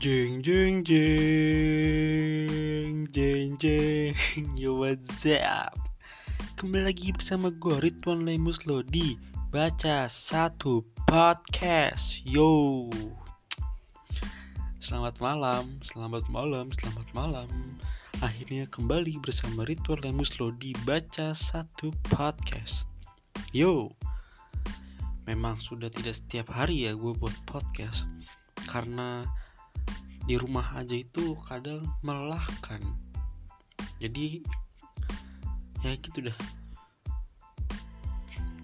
Jeng jeng jeng jeng jeng Yo what's up? Kembali lagi bersama gue Ridwan Lemus Lodi. Baca satu podcast Yo. Selamat malam Selamat malam Selamat malam. Akhirnya kembali bersama Ridwan Lemus Lodi Baca satu podcast Yo. Memang sudah tidak setiap hari ya gue buat podcast. Karena di rumah aja itu kadang melelahkan. Jadi ya gitu dah.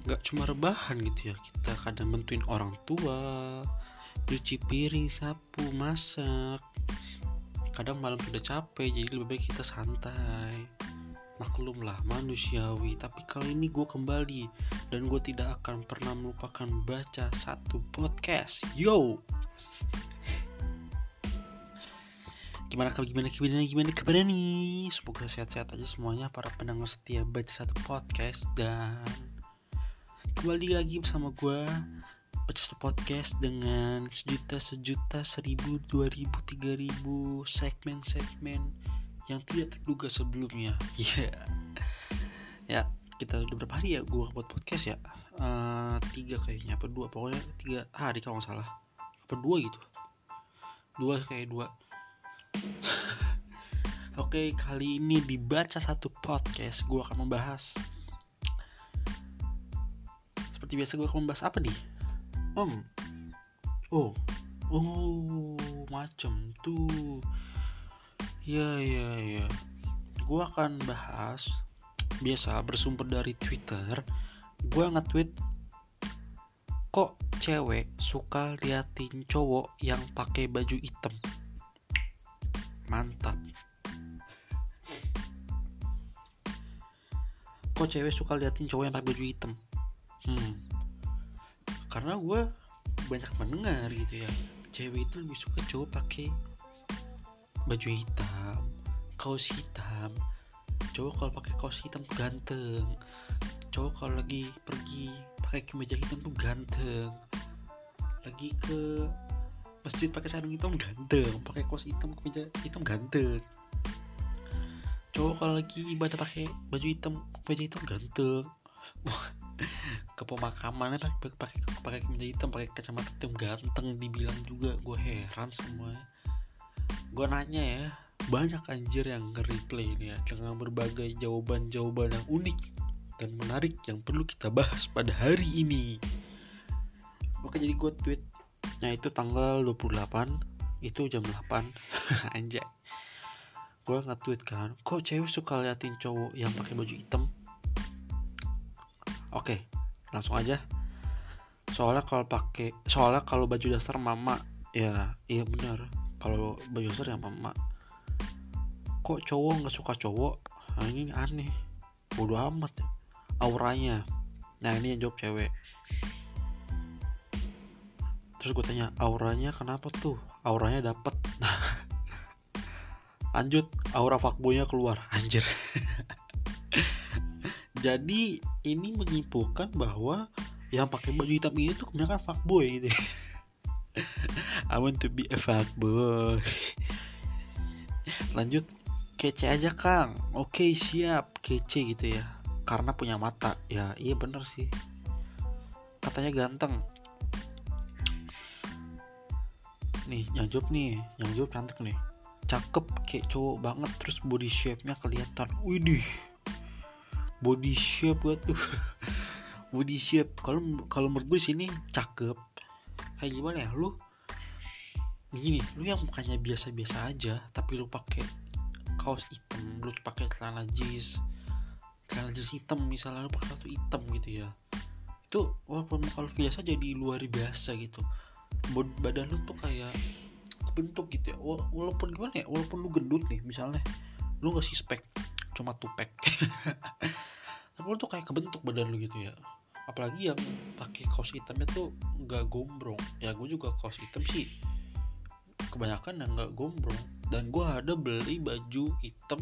Nggak cuma rebahan gitu ya kita kadang bantuin orang tua cuci piring sapu masak. Kadang malam sudah capek jadi lebih baik kita santai. Maklum lah manusiawi. Tapi kali ini gue kembali dan gue tidak akan pernah melupakan baca satu podcast. Yo gimana kabar gimana gimana gimana kabarnya nih? Semoga sehat-sehat aja semuanya para pendengar setia baca satu podcast. Dan kembali lagi bersama gue baca satu podcast dengan sejuta sejuta seribu dua ribu tiga ribu segmen segmen yang tidak terduga sebelumnya. Ya. Yeah. ya kita udah berapa hari ya gue buat podcast ya? Uh, tiga kayaknya apa dua pokoknya tiga hari kalau nggak salah. Apa dua gitu? Dua kayak dua Oke, kali ini dibaca satu podcast, gue akan membahas seperti biasa gue akan membahas apa nih? Um, oh, oh, macam tuh. Ya, ya, ya. Gue akan bahas biasa bersumber dari Twitter. Gue nge-tweet kok cewek suka liatin cowok yang pakai baju hitam mantap. Kok cewek suka liatin cowok yang pakai baju hitam? Hmm. Karena gue banyak mendengar gitu ya cewek itu lebih suka cowok pakai baju hitam kaos hitam. Cowok kalau pakai kaos hitam tuh ganteng. Cowok kalau lagi pergi pakai kemeja hitam tuh ganteng. Lagi ke masjid pakai sarung hitam ganteng pakai kaos hitam kemeja hitam ganteng. Cowok kalau lagi ibadah pakai baju hitam kemeja hitam ganteng. Ke pemakamannya pakai pakai pakai kemeja hitam pakai kacamata hitam ganteng dibilang juga. Gue heran semua. Gue nanya ya banyak anjir yang nge-replay ini ya dengan berbagai jawaban-jawaban yang unik dan menarik yang perlu kita bahas pada hari ini. Oke jadi gue tweet Nah itu tanggal 28 Itu jam 8 Anjay. Gue nge-tweet kan Kok cewek suka liatin cowok yang pakai baju hitam? Oke Langsung aja. Soalnya kalau pakai Soalnya kalau baju dasar mama Ya iya benar. Kalau baju dasar ya mama. Kok cowok nggak suka cowok? Nah ini aneh. Bodoh amat Auranya. Nah ini yang jawab cewek terus gue tanya auranya kenapa tuh? Auranya dapet. Lanjut. Aura fuckboynya keluar. Anjir. Jadi ini menyimpulkan bahwa yang pakai baju hitam ini tuh kebanyakan fuckboy gitu. I want to be a fuckboy. Lanjut. Kece aja kang. Oke siap. Kece gitu ya. Karena punya mata. Ya iya bener sih. Katanya ganteng nih yang jawab nih yang jawab cantik nih. Cakep kayak cowok banget terus body shape nya kelihatan. Widih. Body shape gue tuh. Body shape. Kalau kalau menurut gue cakep. Kayak gimana ya? Lu gini lu yang mukanya biasa-biasa aja tapi lu pakai kaos hitam lu pakai celana jeans celana jeans hitam misalnya lu pakai satu hitam gitu ya. Itu walaupun kalau biasa jadi luar biasa gitu badan lu tuh kayak bentuk gitu ya. Walaupun gimana ya walaupun lu gendut nih misalnya lu nggak sih spek cuma tupek tapi lu tuh kayak kebentuk badan lu gitu ya. Apalagi yang pakai kaos hitamnya tuh nggak gombrong. Ya gue juga kaos hitam sih kebanyakan yang nggak gombrong. Dan gue ada beli baju hitam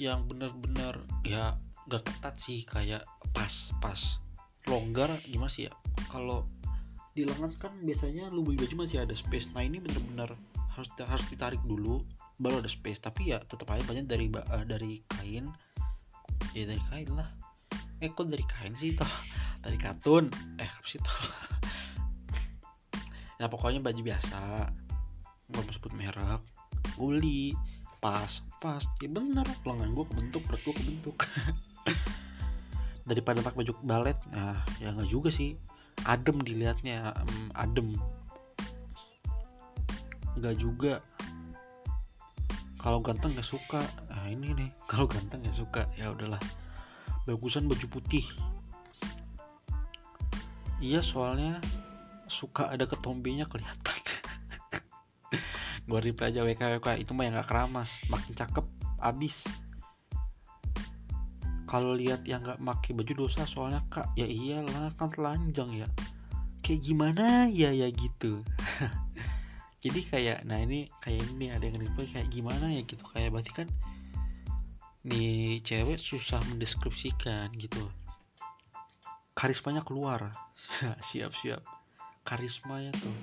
yang bener-bener ya gak ketat sih. Kayak pas pas longgar gimana sih ya? Kalau di lengan kan biasanya lu beli baju masih ada space. Nah ini bener-bener harus harus ditarik dulu baru ada space. Tapi ya tetap aja banyak dari uh, dari kain. Ya dari kain lah. Eh kok dari kain sih toh? Dari katun. Eh apa sih toh? Ya pokoknya baju biasa. Gak mau sebut merek. Gue pas pas. Ya bener. Lengan gue kebentuk perut gue kebentuk. Daripada pakai baju balet nah ya nggak juga sih adem dilihatnya um, adem. Nggak juga. Kalau ganteng nggak suka. Nah ini nih. Kalau ganteng nggak suka ya udahlah. Bagusan baju putih. Iya soalnya suka ada ketombenya kelihatan. Gue reply aja WK WK itu mah yang gak keramas. Makin cakep abis kalau lihat yang nggak pakai baju dosa soalnya kak. Ya iyalah kan telanjang ya. Kayak gimana ya ya gitu. Jadi kayak nah ini kayak ini ada yang reply kayak gimana ya gitu. Kayak berarti kan nih cewek susah mendeskripsikan gitu. Karismanya keluar. Siap siap. Karismanya tuh.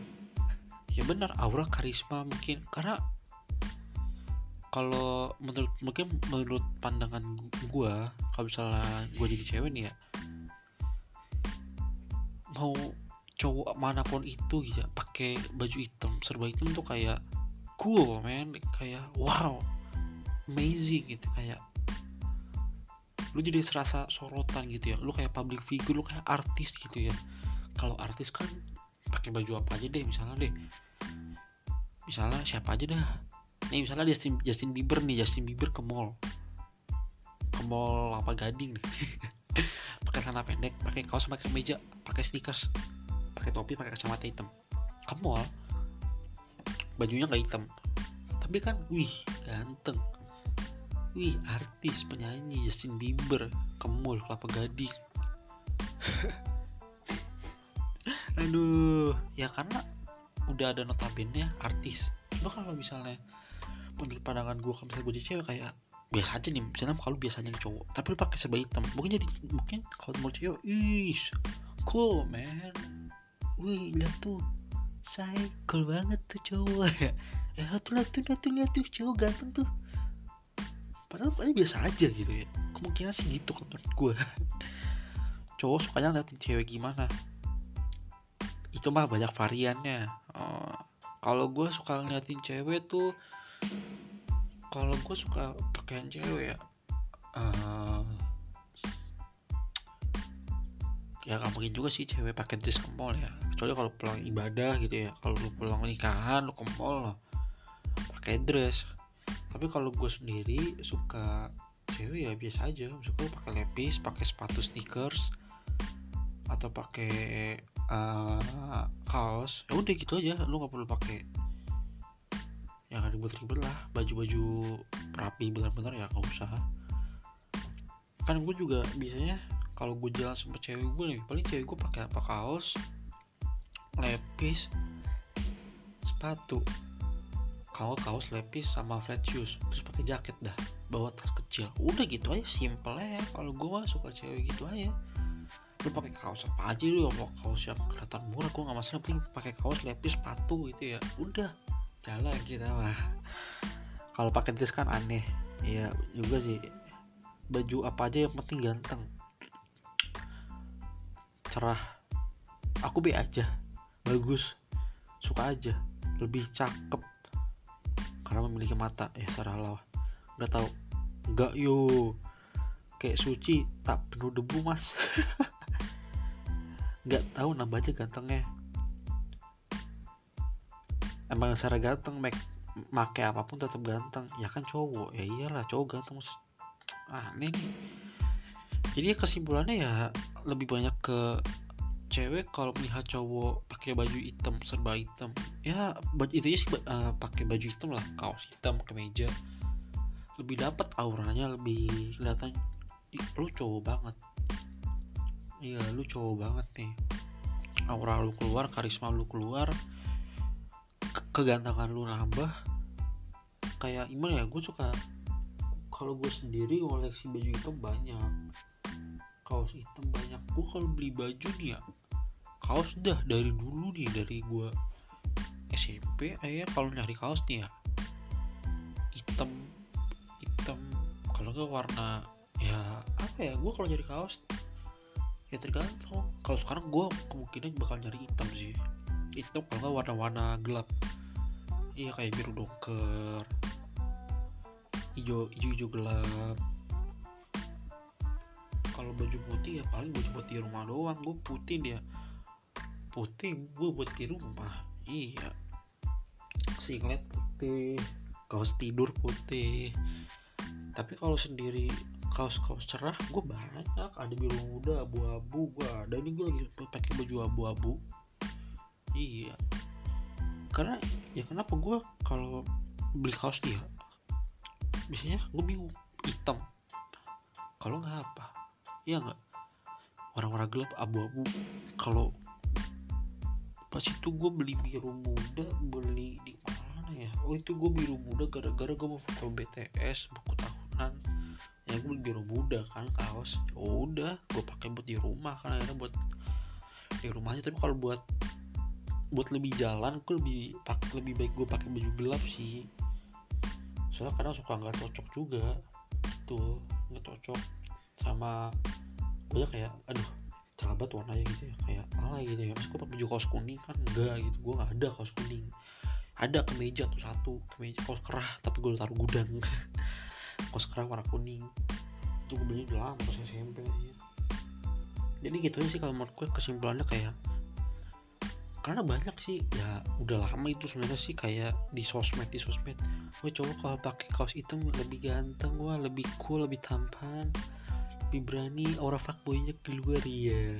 Ya benar aura karisma mungkin. Karena kalau menurut mungkin menurut pandangan gue kalau misalnya gue jadi cewek nih ya mau cowok mana pun itu gitu pakai baju hitam serba hitam tuh kayak cool man. Kayak wow amazing gitu kayak lu jadi serasa sorotan gitu ya. Lu kayak public figure lu kayak artis gitu ya. Kalau artis kan pakai baju apa aja deh misalnya deh. Misalnya siapa aja dah nih misalnya Justin Justin Bieber nih Justin Bieber ke mall. Ke mall apa gading pakai celana pendek pakai kaos pakai meja pakai sneakers pakai topi pakai kacamata hitam. Ke mall bajunya nggak hitam. Tapi kan wih ganteng. Wih artis penyanyi Justin Bieber ke mall kelapa gading. Aduh ya karena udah ada notabene artis. Lo kalau misalnya menurut pandangan gue kalau misalnya gue jadi cewek kayak biasa aja nih. Misalnya kalau biasanya nih cowok tapi lu pakai serba hitam mungkin jadi mungkin kalau mau cewek ih cool man. Wih lihat tuh saya cool banget tuh cowok. Ya ya lihat tuh lihat tuh lihat tuh lihat tuh cowok ganteng tuh. Padahal paling biasa aja gitu ya. Kemungkinan sih gitu kan menurut gue cowok sukanya ngeliatin cewek gimana? Itu mah banyak variannya. Oh, kalau gue suka ngeliatin cewek tuh kalau gue suka pakaian cewek ya. Uh, ya gak mungkin juga sih cewek pakai dress ke mall ya. Kecuali kalau pulang ibadah gitu ya. Kalau lu pulang nikahan lu ke mall pakai dress. Tapi kalau gue sendiri suka cewek ya biasa aja. Suka pakai lepis pakai sepatu sneakers atau pakai uh, kaos. Ya udah gitu aja. Lu nggak perlu pakai yang ribet-ribet lah baju-baju rapi benar-benar ya gak usah. Kan gue juga biasanya kalau gue jalan sama cewek gue nih paling cewek gue pakai apa kaos lepis sepatu. Kaos kaos lepis sama flat shoes terus pakai jaket dah bawa tas kecil. Udah gitu aja simple ya kalau gue mah suka cewek gitu aja. Lu pakai kaos apa aja lu mau kaos yang kelihatan murah gue nggak masalah penting pakai kaos lepis sepatu gitu ya. Udah jalan kita mah. Kalau pakai dress kan aneh. Ya juga sih. Baju apa aja yang penting ganteng. Cerah. Aku be aja. Bagus. Suka aja. Lebih cakep. Karena memiliki mata. Ya lah nggak tahu. Nggak yo. Kayak suci tak penuh debu mas. Nggak tahu nambah aja gantengnya emang secara ganteng make make apa pun tetap ganteng. Ya kan cowok. Ya iyalah cowok ganteng. Ah ini jadi kesimpulannya ya lebih banyak ke cewek kalau melihat cowok pakai baju hitam serba hitam. Ya baju itu sih uh, pakai baju hitam lah. Kaos hitam kemeja. Lebih dapat auranya lebih kelihatan lu cowok banget. Iya lu cowok banget nih. Aura lu keluar karisma lu keluar kegantengan lu nambah kayak gimana ya gue suka kalau gue sendiri koleksi baju hitam banyak kaos hitam banyak. Gue kalau beli baju nih ya kaos dah dari dulu nih dari gue SMP ayah kalau nyari kaos nih ya hitam hitam kalau nggak warna ya apa ya gue kalau nyari kaos ya tergantung. Kalau sekarang gue kemungkinan bakal nyari hitam sih hitam kalau nggak warna-warna gelap iya kayak biru doker. Hijau hijau hijau gelap. Kalau baju putih ya paling baju buat di rumah doang. Gue putih dia. Putih gue buat di rumah. Iya. Singlet putih. Kaos tidur putih. Tapi kalau sendiri kaos-kaos cerah gue banyak. Ada biru muda abu-abu. Gue ada ini gue lagi pakai baju abu-abu. Iya karena ya kenapa gue kalau beli kaos dia biasanya gue bingung hitam. Kalau nggak apa iya nggak? Warna-warna gelap abu-abu. Kalau pas itu gue beli biru muda beli di mana ya? Oh itu gue biru muda gara-gara gue mau foto BTS buku tahunan. Ya gue beli biru muda kan kaos. Ya udah gue pakai buat di rumah kan akhirnya buat di rumahnya. Tapi kalau buat buat lebih jalan gue lebih pak lebih baik gue pakai baju gelap sih. Soalnya kadang suka nggak cocok juga tuh nggak cocok sama gue kayak aduh cerabat warnanya gitu ya kayak ala gitu ya. Mas gue pakai baju kaos kuning kan enggak gitu gue nggak ada kaos kuning. Ada kemeja tuh satu kemeja kaos kerah tapi gue taruh gudang. Kaos kerah warna kuning. Itu gue beli udah lama pas SMP ya. jadi gitu aja sih kalau menurut gue kesimpulannya kayak karena banyak sih ya udah lama itu sebenarnya sih kayak di sosmed di sosmed. Gue coba kalau pakai kaos hitam lebih ganteng wah lebih cool lebih tampan lebih berani aura fuckboynya keluar ya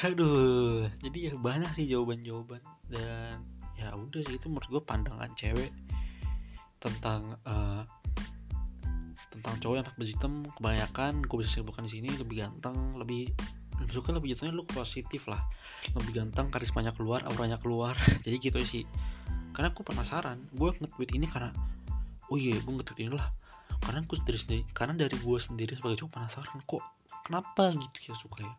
aduh jadi ya banyak sih jawaban-jawaban. Dan ya udah sih itu menurut gue pandangan cewek tentang uh, tentang cowok yang pakai baju hitam kebanyakan gue bisa sebutkan di sini lebih ganteng lebih menurut lebih jatuhnya lu positif lah. Lebih ganteng karismanya keluar auranya keluar. Jadi gitu sih. Karena aku penasaran gue nge-tweet ini karena oh iya gue nge-tweet ini lah. Karena aku sendiri sendiri karena dari gue sendiri sebagai cowok penasaran kok kenapa gitu ya suka ya?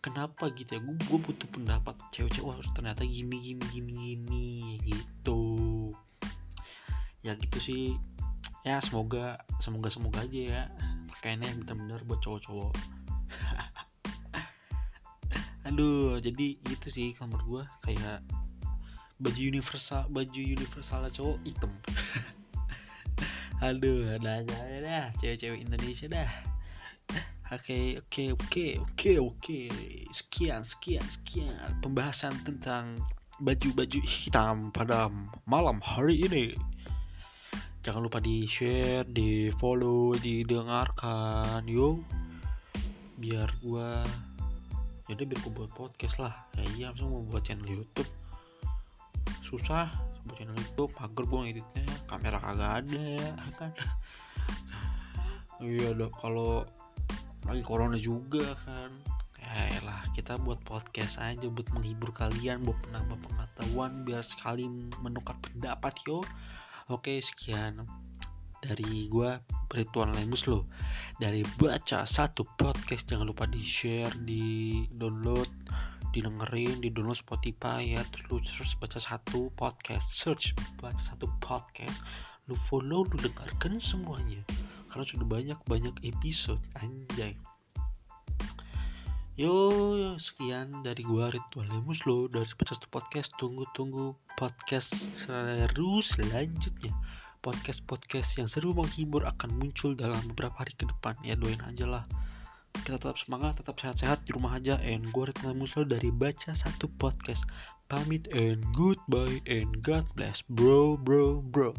Kenapa gitu ya? Gue, gue butuh pendapat cewek-cewek wah ternyata gini gini gini gini gitu. Ya gitu sih. Ya semoga semoga semoga aja ya. Pakaiannya benar-benar buat cowok-cowok aduh jadi gitu sih kamar gue kayak baju universal baju universal cowok hitam aduh ada aja dah cewek-cewek Indonesia dah Oke, oke, oke, oke, oke. Sekian, sekian, sekian pembahasan tentang baju-baju hitam pada malam hari ini. Jangan lupa di share, di follow, didengarkan, yo. Biar gua jadi biar gua buat podcast lah. Ya iya, langsung mau buat channel YouTube. Susah buat channel YouTube, mager gua ngeditnya, kamera kagak ada kan. Iya, kalau lagi corona juga kan ya lah kita buat podcast aja buat menghibur kalian buat penambah pengetahuan biar sekali menukar pendapat yo oke sekian dari gua Rituan Lemus lo. Dari baca satu podcast jangan lupa di share di download didengerin di download Spotify ya. Terus terus baca satu podcast search baca satu podcast lu follow lu dengarkan semuanya. Karena sudah banyak banyak episode anjay. Yo sekian dari gua Ridwan Lemus lo. Dari podcast podcast tunggu tunggu podcast seru selanjutnya podcast podcast yang seru menghibur akan muncul dalam beberapa hari ke depan. Ya doain aja lah. Kita tetap semangat tetap sehat-sehat di rumah aja. And gue Ridwan Lemus lo dari baca satu podcast. Pamit and goodbye and God bless bro bro bro